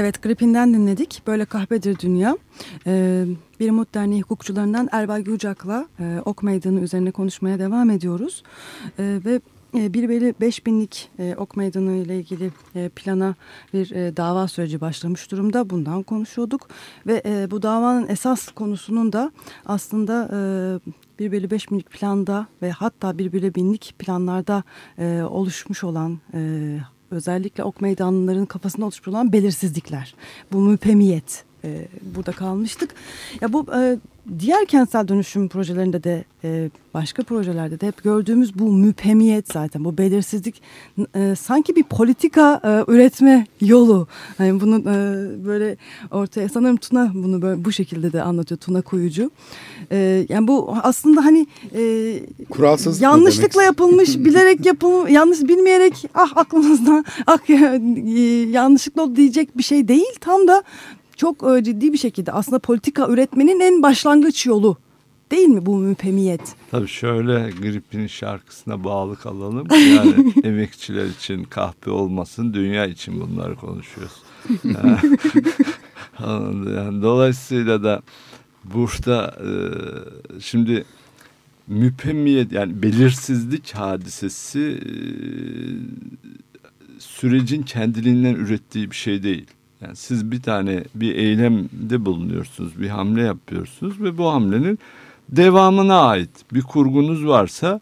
Evet Gripin'den dinledik. Böyle kahvedir dünya. Ee, bir Umut Derneği hukukçularından Erbay Gülcak'la e, Ok Meydanı üzerine konuşmaya devam ediyoruz. Ee, ve e, 1 bölü 5 binlik e, Ok Meydanı ile ilgili e, plana bir e, dava süreci başlamış durumda. Bundan konuşuyorduk. Ve e, bu davanın esas konusunun da aslında e, 1 bölü 5 binlik planda ve hatta 1 bölü binlik planlarda e, oluşmuş olan e, özellikle ok meydanlarının kafasında oluşmuş olan belirsizlikler. Bu müpemiyet e, burada kalmıştık. Ya bu e, diğer kentsel dönüşüm projelerinde de e, başka projelerde de hep gördüğümüz bu müpemiyet zaten bu belirsizlik e, sanki bir politika e, üretme yolu. Yani bunu e, böyle ortaya sanırım Tuna bunu böyle bu şekilde de anlatıyor Tuna Kuyucu. E, yani bu aslında hani e, Kuralsız yanlışlıkla yapılmış bilerek yapılmış yanlış bilmeyerek ah aklımızdan ah e, yanlışlıkla diyecek bir şey değil tam da çok e, ciddi bir şekilde aslında politika üretmenin en başlangıç yolu değil mi bu müpemiyet? Tabii şöyle Grip'in şarkısına bağlı kalalım. Yani emekçiler için kahpe olmasın, dünya için bunları konuşuyoruz. yani dolayısıyla da burada e, şimdi müpemmiyet yani belirsizlik hadisesi e, sürecin kendiliğinden ürettiği bir şey değil. Yani siz bir tane bir eylemde bulunuyorsunuz, bir hamle yapıyorsunuz ve bu hamlenin devamına ait bir kurgunuz varsa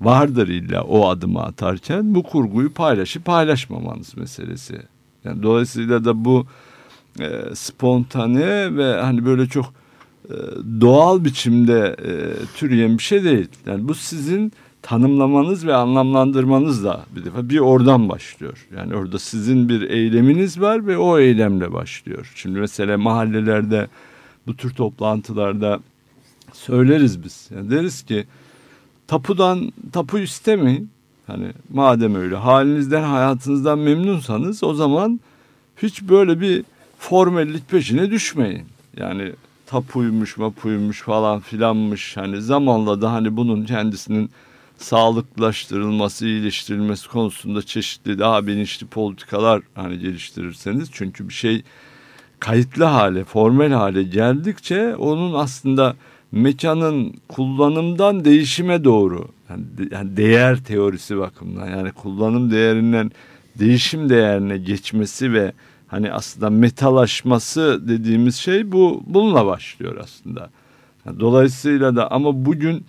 vardır illa o adımı atarken bu kurguyu paylaşıp paylaşmamanız meselesi. Yani dolayısıyla da bu e, spontane ve hani böyle çok e, doğal biçimde e, türeyen bir şey değil. Yani bu sizin tanımlamanız ve anlamlandırmanız bir defa bir oradan başlıyor. Yani orada sizin bir eyleminiz var ve o eylemle başlıyor. Şimdi mesela mahallelerde bu tür toplantılarda söyleriz biz. Yani deriz ki tapudan tapu istemeyin. Hani madem öyle halinizden hayatınızdan memnunsanız o zaman hiç böyle bir formellik peşine düşmeyin. Yani tapuymuş mapuymuş falan filanmış hani zamanla da hani bunun kendisinin sağlıklaştırılması, iyileştirilmesi konusunda çeşitli daha bilinçli politikalar hani geliştirirseniz çünkü bir şey kayıtlı hale, formel hale geldikçe onun aslında mekanın kullanımdan değişime doğru yani, değer teorisi bakımından yani kullanım değerinden değişim değerine geçmesi ve hani aslında metalaşması dediğimiz şey bu bununla başlıyor aslında. Dolayısıyla da ama bugün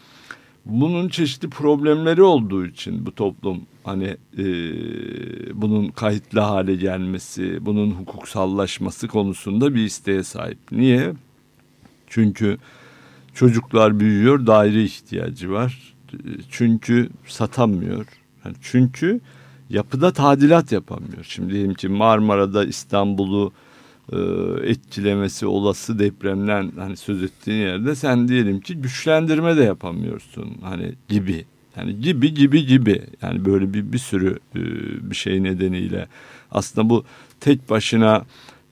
bunun çeşitli problemleri olduğu için bu toplum hani e, bunun kayıtlı hale gelmesi, bunun hukuksallaşması konusunda bir isteğe sahip. Niye? Çünkü çocuklar büyüyor, daire ihtiyacı var. Çünkü satamıyor. Yani çünkü yapıda tadilat yapamıyor. Şimdi diyelim ki Marmara'da İstanbul'u e, etkilemesi olası depremden hani söz ettiğin yerde sen diyelim ki güçlendirme de yapamıyorsun hani gibi. Yani gibi gibi gibi yani böyle bir bir sürü e, bir şey nedeniyle aslında bu tek başına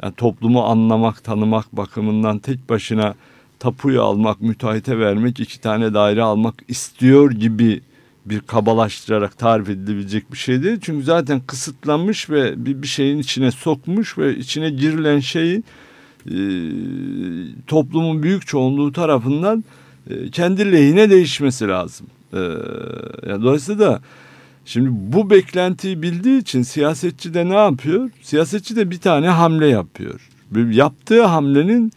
yani toplumu anlamak tanımak bakımından tek başına tapuyu almak müteahhite vermek iki tane daire almak istiyor gibi bir kabalaştırarak tarif edilebilecek bir şey değil. Çünkü zaten kısıtlanmış ve bir, bir şeyin içine sokmuş ve içine girilen şeyi e, toplumun büyük çoğunluğu tarafından e, kendi lehine değişmesi lazım. E, yani dolayısıyla da şimdi bu beklentiyi bildiği için siyasetçi de ne yapıyor? Siyasetçi de bir tane hamle yapıyor. Yaptığı hamlenin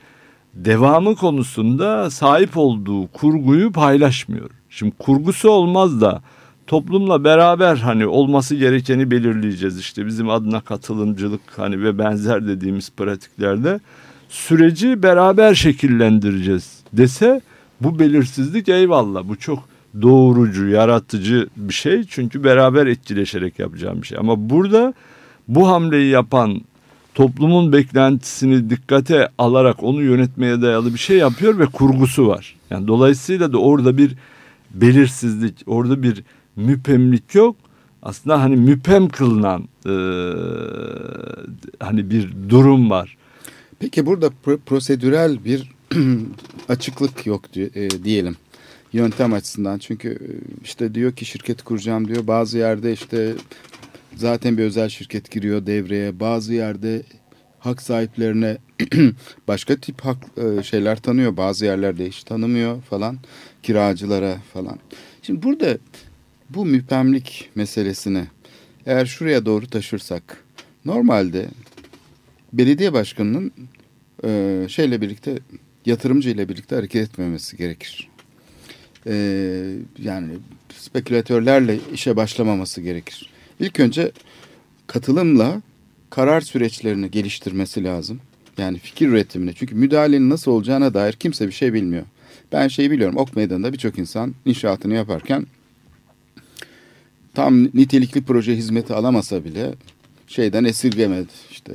devamı konusunda sahip olduğu kurguyu paylaşmıyor. Şimdi kurgusu olmaz da toplumla beraber hani olması gerekeni belirleyeceğiz işte bizim adına katılımcılık hani ve benzer dediğimiz pratiklerde süreci beraber şekillendireceğiz dese bu belirsizlik eyvallah bu çok doğurucu, yaratıcı bir şey çünkü beraber etkileşerek yapacağım bir şey. Ama burada bu hamleyi yapan toplumun beklentisini dikkate alarak onu yönetmeye dayalı bir şey yapıyor ve kurgusu var. Yani dolayısıyla da orada bir belirsizlik, orada bir müpemlik yok. Aslında hani müpem kılınan e, hani bir durum var. Peki burada pro prosedürel bir açıklık yok e, diyelim yöntem açısından. Çünkü e, işte diyor ki şirket kuracağım diyor. Bazı yerde işte zaten bir özel şirket giriyor devreye. Bazı yerde hak sahiplerine başka tip hak e, şeyler tanıyor. Bazı yerlerde hiç tanımıyor falan. Kiracılara falan. Şimdi burada bu müpemlik meselesini eğer şuraya doğru taşırsak normalde belediye başkanının e, şeyle birlikte yatırımcı ile birlikte hareket etmemesi gerekir. E, yani spekülatörlerle işe başlamaması gerekir. İlk önce katılımla karar süreçlerini geliştirmesi lazım. Yani fikir üretimini. Çünkü müdahalenin nasıl olacağına dair kimse bir şey bilmiyor. Ben şeyi biliyorum. Ok Meydanı'nda birçok insan inşaatını yaparken tam nitelikli proje hizmeti alamasa bile şeyden esirgemedi. İşte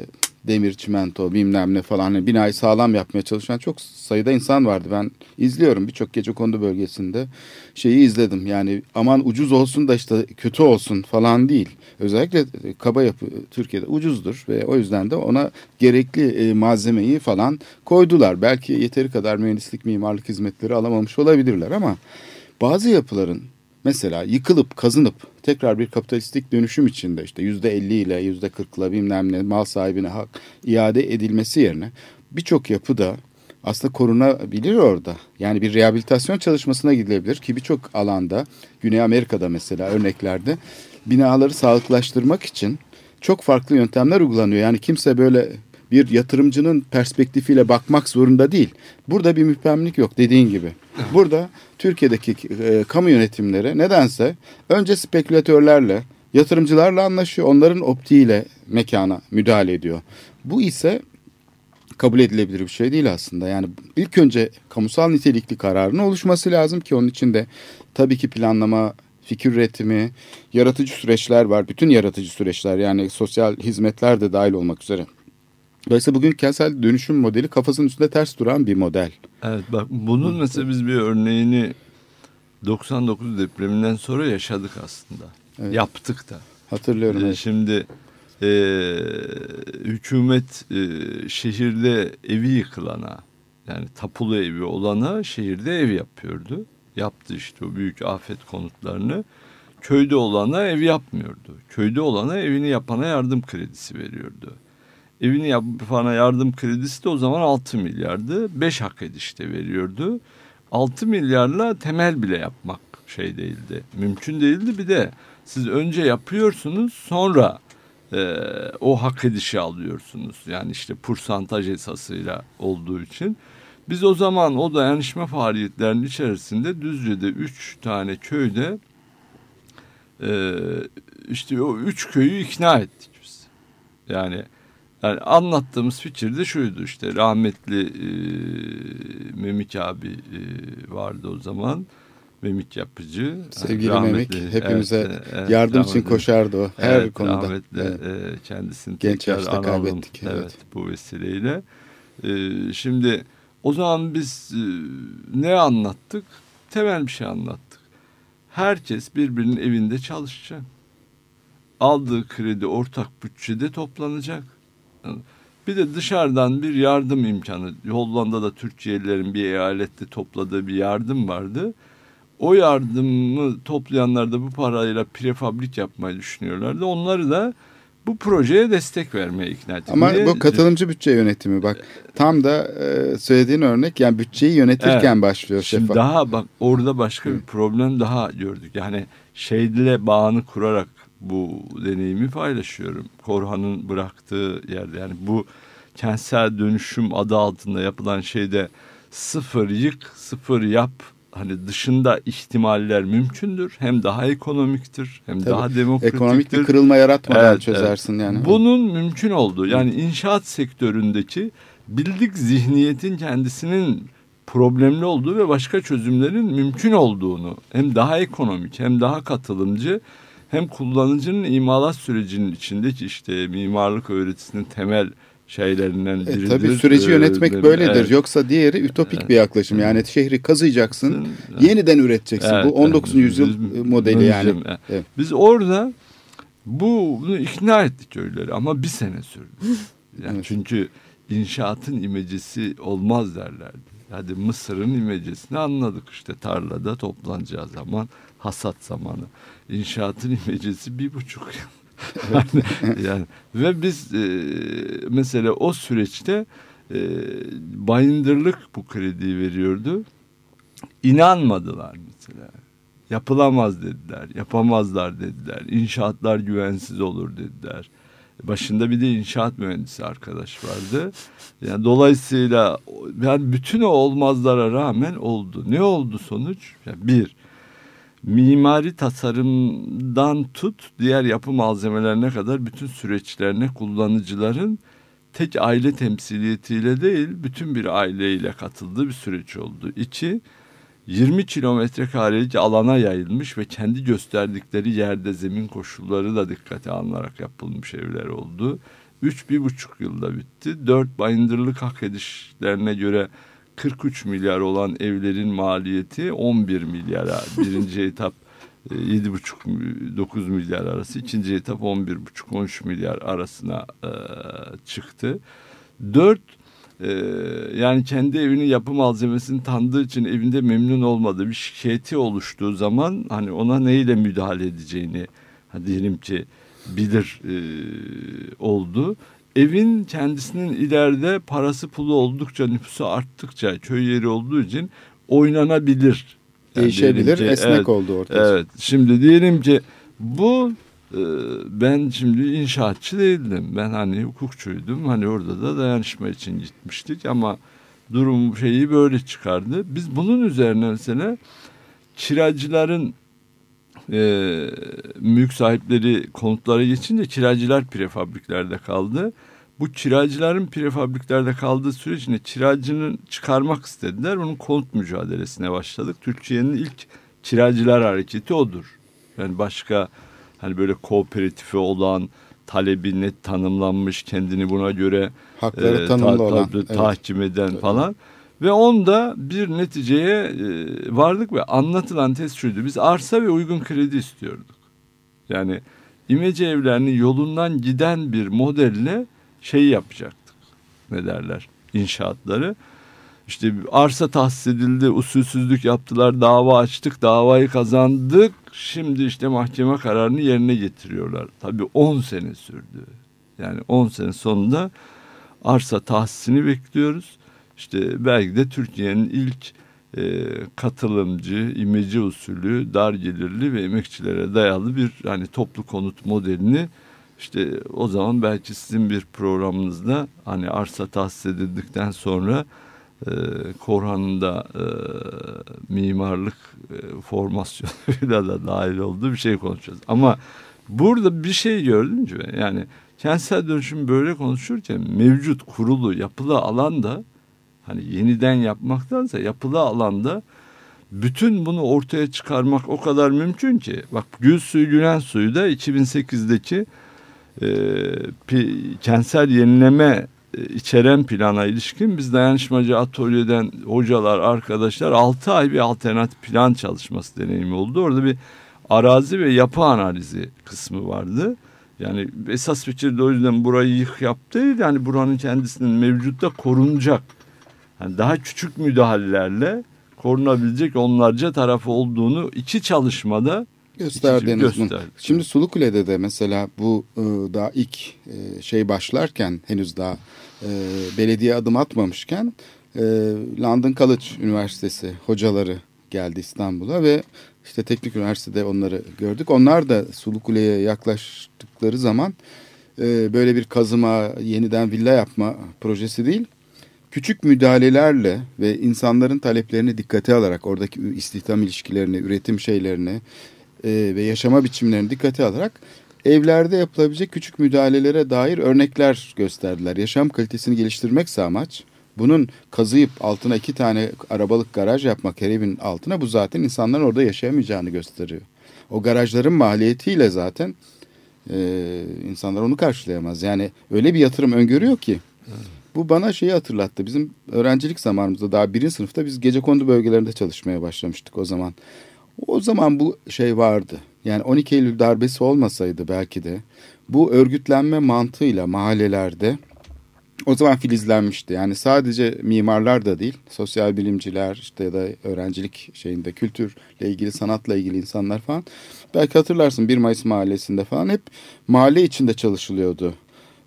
demir, çimento bilmem ne falan hani binayı sağlam yapmaya çalışan çok sayıda insan vardı. Ben izliyorum birçok gece kondu bölgesinde şeyi izledim. Yani aman ucuz olsun da işte kötü olsun falan değil. Özellikle kaba yapı Türkiye'de ucuzdur ve o yüzden de ona gerekli e, malzemeyi falan koydular. Belki yeteri kadar mühendislik, mimarlık hizmetleri alamamış olabilirler ama bazı yapıların mesela yıkılıp kazınıp tekrar bir kapitalistik dönüşüm içinde işte yüzde elli ile yüzde kırkla bilmem ne mal sahibine hak iade edilmesi yerine birçok yapıda aslında korunabilir orada. Yani bir rehabilitasyon çalışmasına gidilebilir ki birçok alanda Güney Amerika'da mesela örneklerde binaları sağlıklaştırmak için çok farklı yöntemler uygulanıyor. Yani kimse böyle bir yatırımcının perspektifiyle bakmak zorunda değil. Burada bir müphemlik yok dediğin gibi. Burada Türkiye'deki e, kamu yönetimleri nedense önce spekülatörlerle, yatırımcılarla anlaşıyor. Onların optiğiyle mekana müdahale ediyor. Bu ise kabul edilebilir bir şey değil aslında. Yani ilk önce kamusal nitelikli kararın oluşması lazım ki onun için de tabii ki planlama, fikir üretimi, yaratıcı süreçler var. Bütün yaratıcı süreçler yani sosyal hizmetler de dahil olmak üzere. Dolayısıyla bugün kentsel dönüşüm modeli kafasının üstünde ters duran bir model. Evet bak bunun mesela biz bir örneğini 99 depreminden sonra yaşadık aslında. Evet. Yaptık da. Hatırlıyorum. Ee, evet. Şimdi e, hükümet e, şehirde evi yıkılana yani tapulu evi olana şehirde ev yapıyordu. Yaptı işte o büyük afet konutlarını. Köyde olana ev yapmıyordu. Köyde olana evini yapana yardım kredisi veriyordu. Evini yapana yardım kredisi de o zaman 6 milyardı. 5 hak edişte veriyordu. 6 milyarla temel bile yapmak şey değildi. Mümkün değildi. Bir de siz önce yapıyorsunuz sonra e, o hak edişi alıyorsunuz. Yani işte pursantaj esasıyla olduğu için. Biz o zaman o dayanışma faaliyetlerinin içerisinde Düzce'de üç tane köyde e, işte o üç köyü ikna ettik biz. Yani yani anlattığımız fikir de şuydu işte rahmetli e, Memik abi e, vardı o zaman. Memik yapıcı. Sevgili Rahmetli, Memik hepimize evet, evet, yardım için koşardı o her Evet, konuda. Rahmetli Evet. e, kendisini Genç yaşta analım. kaybettik, evet. Evet. bu vesileyle. E, şimdi o zaman biz e, ne anlattık? Temel bir şey anlattık. Herkes birbirinin evinde çalışacak. Aldığı kredi ortak bütçede toplanacak. Bir de dışarıdan bir yardım imkanı. Hollanda'da Türkiye'lilerin bir eyalette topladığı bir yardım vardı. O yardımı toplayanlar da bu parayla prefabrik yapmayı düşünüyorlardı. Onları da bu projeye destek vermeye ikna ettik. Ama Niye? bu katılımcı bütçe yönetimi bak tam da e, söylediğin örnek yani bütçeyi yönetirken Evet. başlıyor Şimdi şeffaf. daha bak orada başka bir problem daha gördük. Yani şeyle bağını kurarak bu deneyimi paylaşıyorum. Korhan'ın bıraktığı yerde yani bu kentsel dönüşüm adı altında yapılan şeyde sıfır yık, sıfır yap hani dışında ihtimaller mümkündür. Hem daha ekonomiktir, hem Tabii. daha demokratiktir. Ekonomik bir kırılma yaratmadan Evet, çözersin yani. Bunun mümkün olduğu yani inşaat sektöründeki bildik zihniyetin kendisinin problemli olduğu ve başka çözümlerin mümkün olduğunu hem daha ekonomik hem daha katılımcı hem kullanıcının imalat sürecinin içindeki işte mimarlık öğretisinin temel şeylerinden E, biridir. tabii süreci yönetmek Ee, böyledir. evet. Yoksa diğeri ütopik bir yaklaşım. Yani şehri kazıyacaksın, Evet. yeniden üreteceksin. Evet, Bu 19. evet. yüzyıl Biz- modeli yani. evet. Evet. Biz orada bunu ikna ettik köyleri ama bir sene sürdü. Yani Evet. Çünkü inşaatın imecesi olmaz derlerdi. Hadi Mısır'ın imecesini anladık işte tarlada toplanacağı zaman hasat zamanı. İnşaatın imecesi bir buçuk yıl. yani, yani ve biz e, mesela o süreçte e, bayındırlık bu krediyi veriyordu. İnanmadılar mesela. Yapılamaz dediler, yapamazlar dediler. İnşaatlar güvensiz olur dediler. Başında bir de inşaat mühendisi arkadaş vardı. Yani dolayısıyla yani bütün o olmazlara rağmen oldu. Ne oldu sonuç? Yani bir, mimari tasarımdan tut diğer yapı malzemelerine kadar bütün süreçlerine kullanıcıların tek aile temsiliyetiyle değil bütün bir aileyle katıldığı bir süreç oldu. İki, 20 kilometre karelik alana yayılmış ve kendi gösterdikleri yerde zemin koşulları da dikkate alınarak yapılmış evler oldu. Üç, bir buçuk yılda bitti. Dört, bayındırlık hak edişlerine göre 43 milyar olan evlerin maliyeti 11 milyara. Birinci etap e, 7,5-9 milyar arası. ikinci etap 11,5-13 milyar arasına e, çıktı. Dört, e, yani kendi evinin yapı malzemesini tanıdığı için evinde memnun olmadığı bir şikayeti oluştuğu zaman hani ona neyle müdahale edeceğini diyelim ki bilir e, oldu. Evin kendisinin ileride parası pulu oldukça nüfusu arttıkça köy yeri olduğu için oynanabilir. Yani Değişebilir, ki, esnek evet, oldu ortaya. Evet. Şimdi diyelim ki bu e, ben şimdi inşaatçı değildim. Ben hani hukukçuydum. Hani orada da dayanışma için gitmiştik ama durum şeyi böyle çıkardı. Biz bunun üzerine mesela kiracıların e, mülk sahipleri konutlara geçince kiracılar prefabriklerde kaldı. Bu kiracıların prefabriklerde kaldığı sürecinde kiracının çıkarmak istediler. Onun konut mücadelesine başladık. Türkiye'nin ilk kiracılar hareketi odur. Yani başka hani böyle kooperatifi olan talebi net tanımlanmış kendini buna göre Hakları e, ta- olan. ta- evet. tahkim eden falan. Ve onda bir neticeye e, vardık ve anlatılan test şuydu. Biz arsa ve uygun kredi istiyorduk. Yani imece evlerinin yolundan giden bir modelle şey yapacaktık. Ne derler? İnşaatları. İşte arsa tahsis edildi, usulsüzlük yaptılar, dava açtık, davayı kazandık. Şimdi işte mahkeme kararını yerine getiriyorlar. Tabii 10 sene sürdü. Yani 10 sene sonunda arsa tahsisini bekliyoruz. İşte belki de Türkiye'nin ilk e, katılımcı, imece usulü, dar gelirli ve emekçilere dayalı bir hani toplu konut modelini işte o zaman belki sizin bir programınızda hani arsa tahsis edildikten sonra e, Korhan'ın da e, mimarlık e, formasyonuyla da dahil olduğu bir şey konuşacağız. Ama burada bir şey gördüm mü? Yani kentsel dönüşüm böyle konuşurken mevcut kurulu yapılı alanda hani yeniden yapmaktansa yapılı alanda bütün bunu ortaya çıkarmak o kadar mümkün ki. Bak Gül Suyu Gülen Suyu da 2008'deki e, pi, kentsel yenileme e, içeren plana ilişkin biz dayanışmacı atölyeden hocalar, arkadaşlar 6 ay bir alternatif plan çalışması deneyimi oldu. Orada bir arazi ve yapı analizi kısmı vardı. Yani esas fikir de o yüzden burayı yık yap değil. Yani buranın kendisinin mevcutta korunacak. Yani daha küçük müdahalelerle korunabilecek onlarca tarafı olduğunu iki çalışmada gösterdiğiniz İkinci bunu. gösterdi. Şimdi Sulukule'de de mesela bu e, daha ilk e, şey başlarken henüz daha e, belediye adım atmamışken London College Üniversitesi hocaları geldi İstanbul'a ve işte teknik üniversitede onları gördük. Onlar da Sulukule'ye yaklaştıkları zaman böyle bir kazıma, yeniden villa yapma projesi değil küçük müdahalelerle ve insanların taleplerini dikkate alarak oradaki istihdam ilişkilerini, üretim şeylerini e, ve yaşama biçimlerini dikkate alarak evlerde yapılabilecek küçük müdahalelere dair örnekler gösterdiler. Yaşam kalitesini geliştirmekse amaç bunun kazıyıp altına iki tane arabalık garaj yapmak her evin altına bu zaten insanların orada yaşayamayacağını gösteriyor. O garajların maliyetiyle zaten e, insanlar onu karşılayamaz. Yani öyle bir yatırım öngörüyor ki bu bana şeyi hatırlattı. Bizim öğrencilik zamanımızda daha birinci sınıfta biz gece kondu bölgelerinde çalışmaya başlamıştık o zaman. O zaman bu şey vardı. Yani 12 Eylül darbesi olmasaydı belki de bu örgütlenme mantığıyla mahallelerde o zaman filizlenmişti. Yani sadece mimarlar da değil, sosyal bilimciler işte ya da öğrencilik şeyinde kültürle ilgili, sanatla ilgili insanlar falan. Belki hatırlarsın 1 Mayıs mahallesinde falan hep mahalle içinde çalışılıyordu.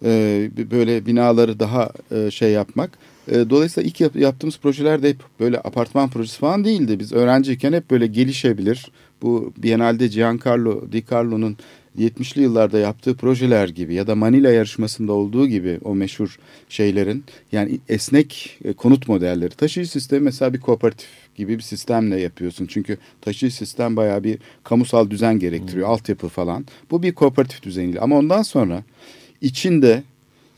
Ee, böyle binaları daha e, şey yapmak. E, dolayısıyla ilk yap- yaptığımız projeler de hep böyle apartman projesi falan değildi. Biz öğrenciyken hep böyle gelişebilir. Bu Biennale'de Giancarlo Di Carlo'nun 70'li yıllarda yaptığı projeler gibi ya da Manila yarışmasında olduğu gibi o meşhur şeylerin yani esnek e, konut modelleri. Taşıyıcı sistemi mesela bir kooperatif gibi bir sistemle yapıyorsun. Çünkü taşıyıcı sistem bayağı bir kamusal düzen gerektiriyor. Altyapı falan. Bu bir kooperatif düzeniyle. Ama ondan sonra içinde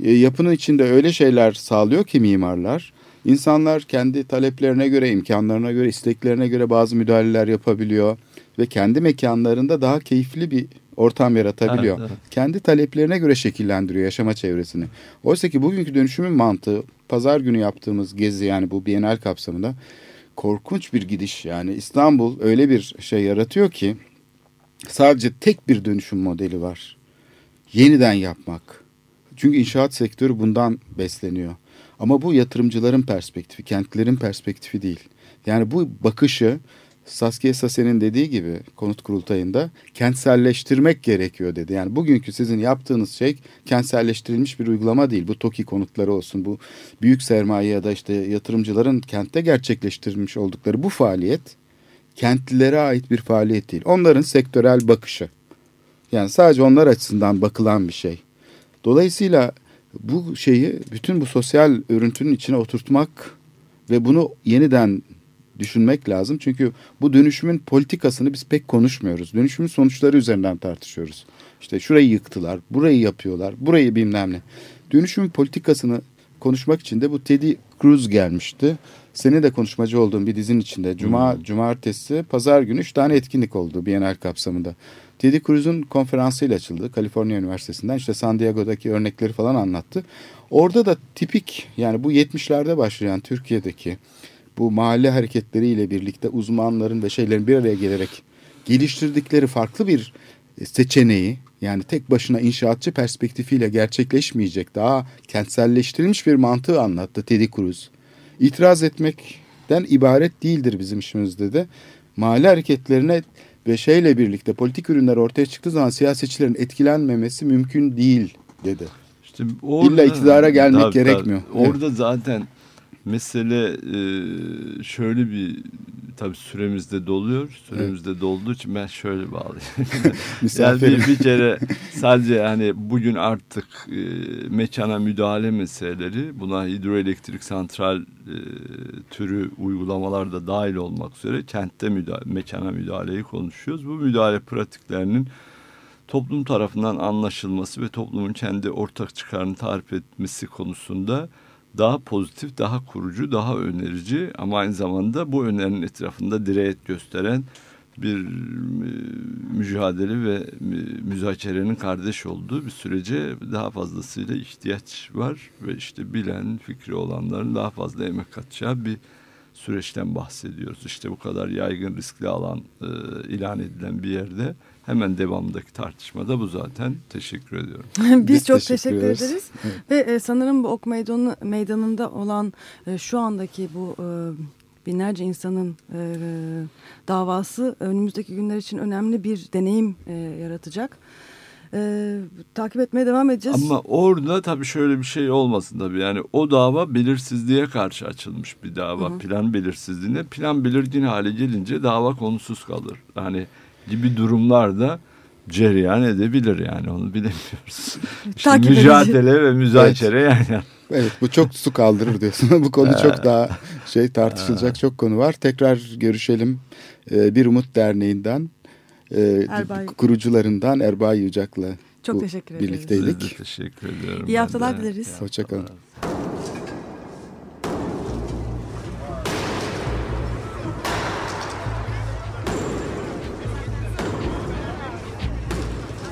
e, yapının içinde öyle şeyler sağlıyor ki mimarlar. İnsanlar kendi taleplerine göre, imkanlarına göre, isteklerine göre bazı müdahaleler yapabiliyor ve kendi mekanlarında daha keyifli bir ortam yaratabiliyor. Evet, evet. Kendi taleplerine göre şekillendiriyor yaşama çevresini. Oysa ki bugünkü dönüşümün mantığı pazar günü yaptığımız gezi yani bu Bienal kapsamında korkunç bir gidiş. Yani İstanbul öyle bir şey yaratıyor ki sadece tek bir dönüşüm modeli var. Yeniden yapmak. Çünkü inşaat sektörü bundan besleniyor. Ama bu yatırımcıların perspektifi, kentlerin perspektifi değil. Yani bu bakışı Saskia Sasen'in dediği gibi konut kurultayında kentselleştirmek gerekiyor dedi. Yani bugünkü sizin yaptığınız şey kentselleştirilmiş bir uygulama değil. Bu TOKİ konutları olsun, bu büyük sermaye ya da işte yatırımcıların kentte gerçekleştirmiş oldukları bu faaliyet kentlilere ait bir faaliyet değil. Onların sektörel bakışı. Yani sadece onlar açısından bakılan bir şey. Dolayısıyla bu şeyi bütün bu sosyal örüntünün içine oturtmak ve bunu yeniden düşünmek lazım. Çünkü bu dönüşümün politikasını biz pek konuşmuyoruz. Dönüşümün sonuçları üzerinden tartışıyoruz. İşte şurayı yıktılar, burayı yapıyorlar, burayı bilmem ne. Dönüşümün politikasını konuşmak için de bu Teddy Cruz gelmişti. Senin de konuşmacı olduğun bir dizinin içinde. Cuma, cumartesi, pazar günü üç tane etkinlik oldu Bienal kapsamında. Teddy Cruz'un konferansıyla açıldı. Kaliforniya Üniversitesi'nden işte San Diego'daki örnekleri falan anlattı. Orada da tipik yani bu 70'lerde başlayan Türkiye'deki bu mahalle hareketleriyle birlikte uzmanların ve şeylerin bir araya gelerek geliştirdikleri farklı bir seçeneği yani tek başına inşaatçı perspektifiyle gerçekleşmeyecek daha kentselleştirilmiş bir mantığı anlattı Teddy Cruz. İtiraz etmekten ibaret değildir bizim işimizde de. Mahalle hareketlerine ve şeyle birlikte politik ürünler ortaya çıktığı zaman siyasetçilerin etkilenmemesi mümkün değil dedi. İşte orada, İlla iktidara gelmek Tabii, gerekmiyor. tabii. Orada zaten mesele e, şöyle bir tabii süremizde doluyor. Süremizde dolduğu için ben şöyle bağlayayım. yani bir, bir kere sadece hani bugün artık e, mekana müdahale meseleleri buna hidroelektrik santral e, türü uygulamalar da dahil olmak üzere kentte müdahale, mekana müdahaleyi konuşuyoruz. Bu müdahale pratiklerinin toplum tarafından anlaşılması ve toplumun kendi ortak çıkarını tarif etmesi konusunda daha pozitif, daha kurucu, daha önerici ama aynı zamanda bu önerinin etrafında dirayet gösteren bir e, mücadele ve e, müzakerenin kardeş olduğu bir sürece daha fazlasıyla ihtiyaç var ve işte bilen, fikri olanların daha fazla emek katacağı bir süreçten bahsediyoruz. İşte bu kadar yaygın riskli alan e, ilan edilen bir yerde hemen devamındaki tartışmada bu zaten. Teşekkür ediyorum. Biz, Biz çok teşekkür teşekkür ederiz. ederiz. Ve e, sanırım bu ok meydanı, meydanında olan e, şu andaki bu e, binlerce insanın e, davası önümüzdeki günler için önemli bir deneyim e, yaratacak. E, takip etmeye devam edeceğiz. Ama orada tabii şöyle bir şey olmasın tabii. Yani o dava belirsizliğe karşı açılmış bir dava. Plan belirsizliğine. Plan belirgin hale gelince dava konusuz kalır. Yani gibi durumlarda cereyan edebilir yani onu bilemiyoruz. İşte Takip mücadele ve müzakere yani. Evet bu çok su kaldırır diyorsun. bu konu çok daha şey tartışılacak çok konu var. Tekrar görüşelim. Ee, bir Umut Derneği'nden e, Erbay. kurucularından Erbay Yücak'la Çok teşekkür ederiz. birlikteydik. Siz de teşekkür ediyorum. İyi haftalar de. dileriz. Hoşçakalın.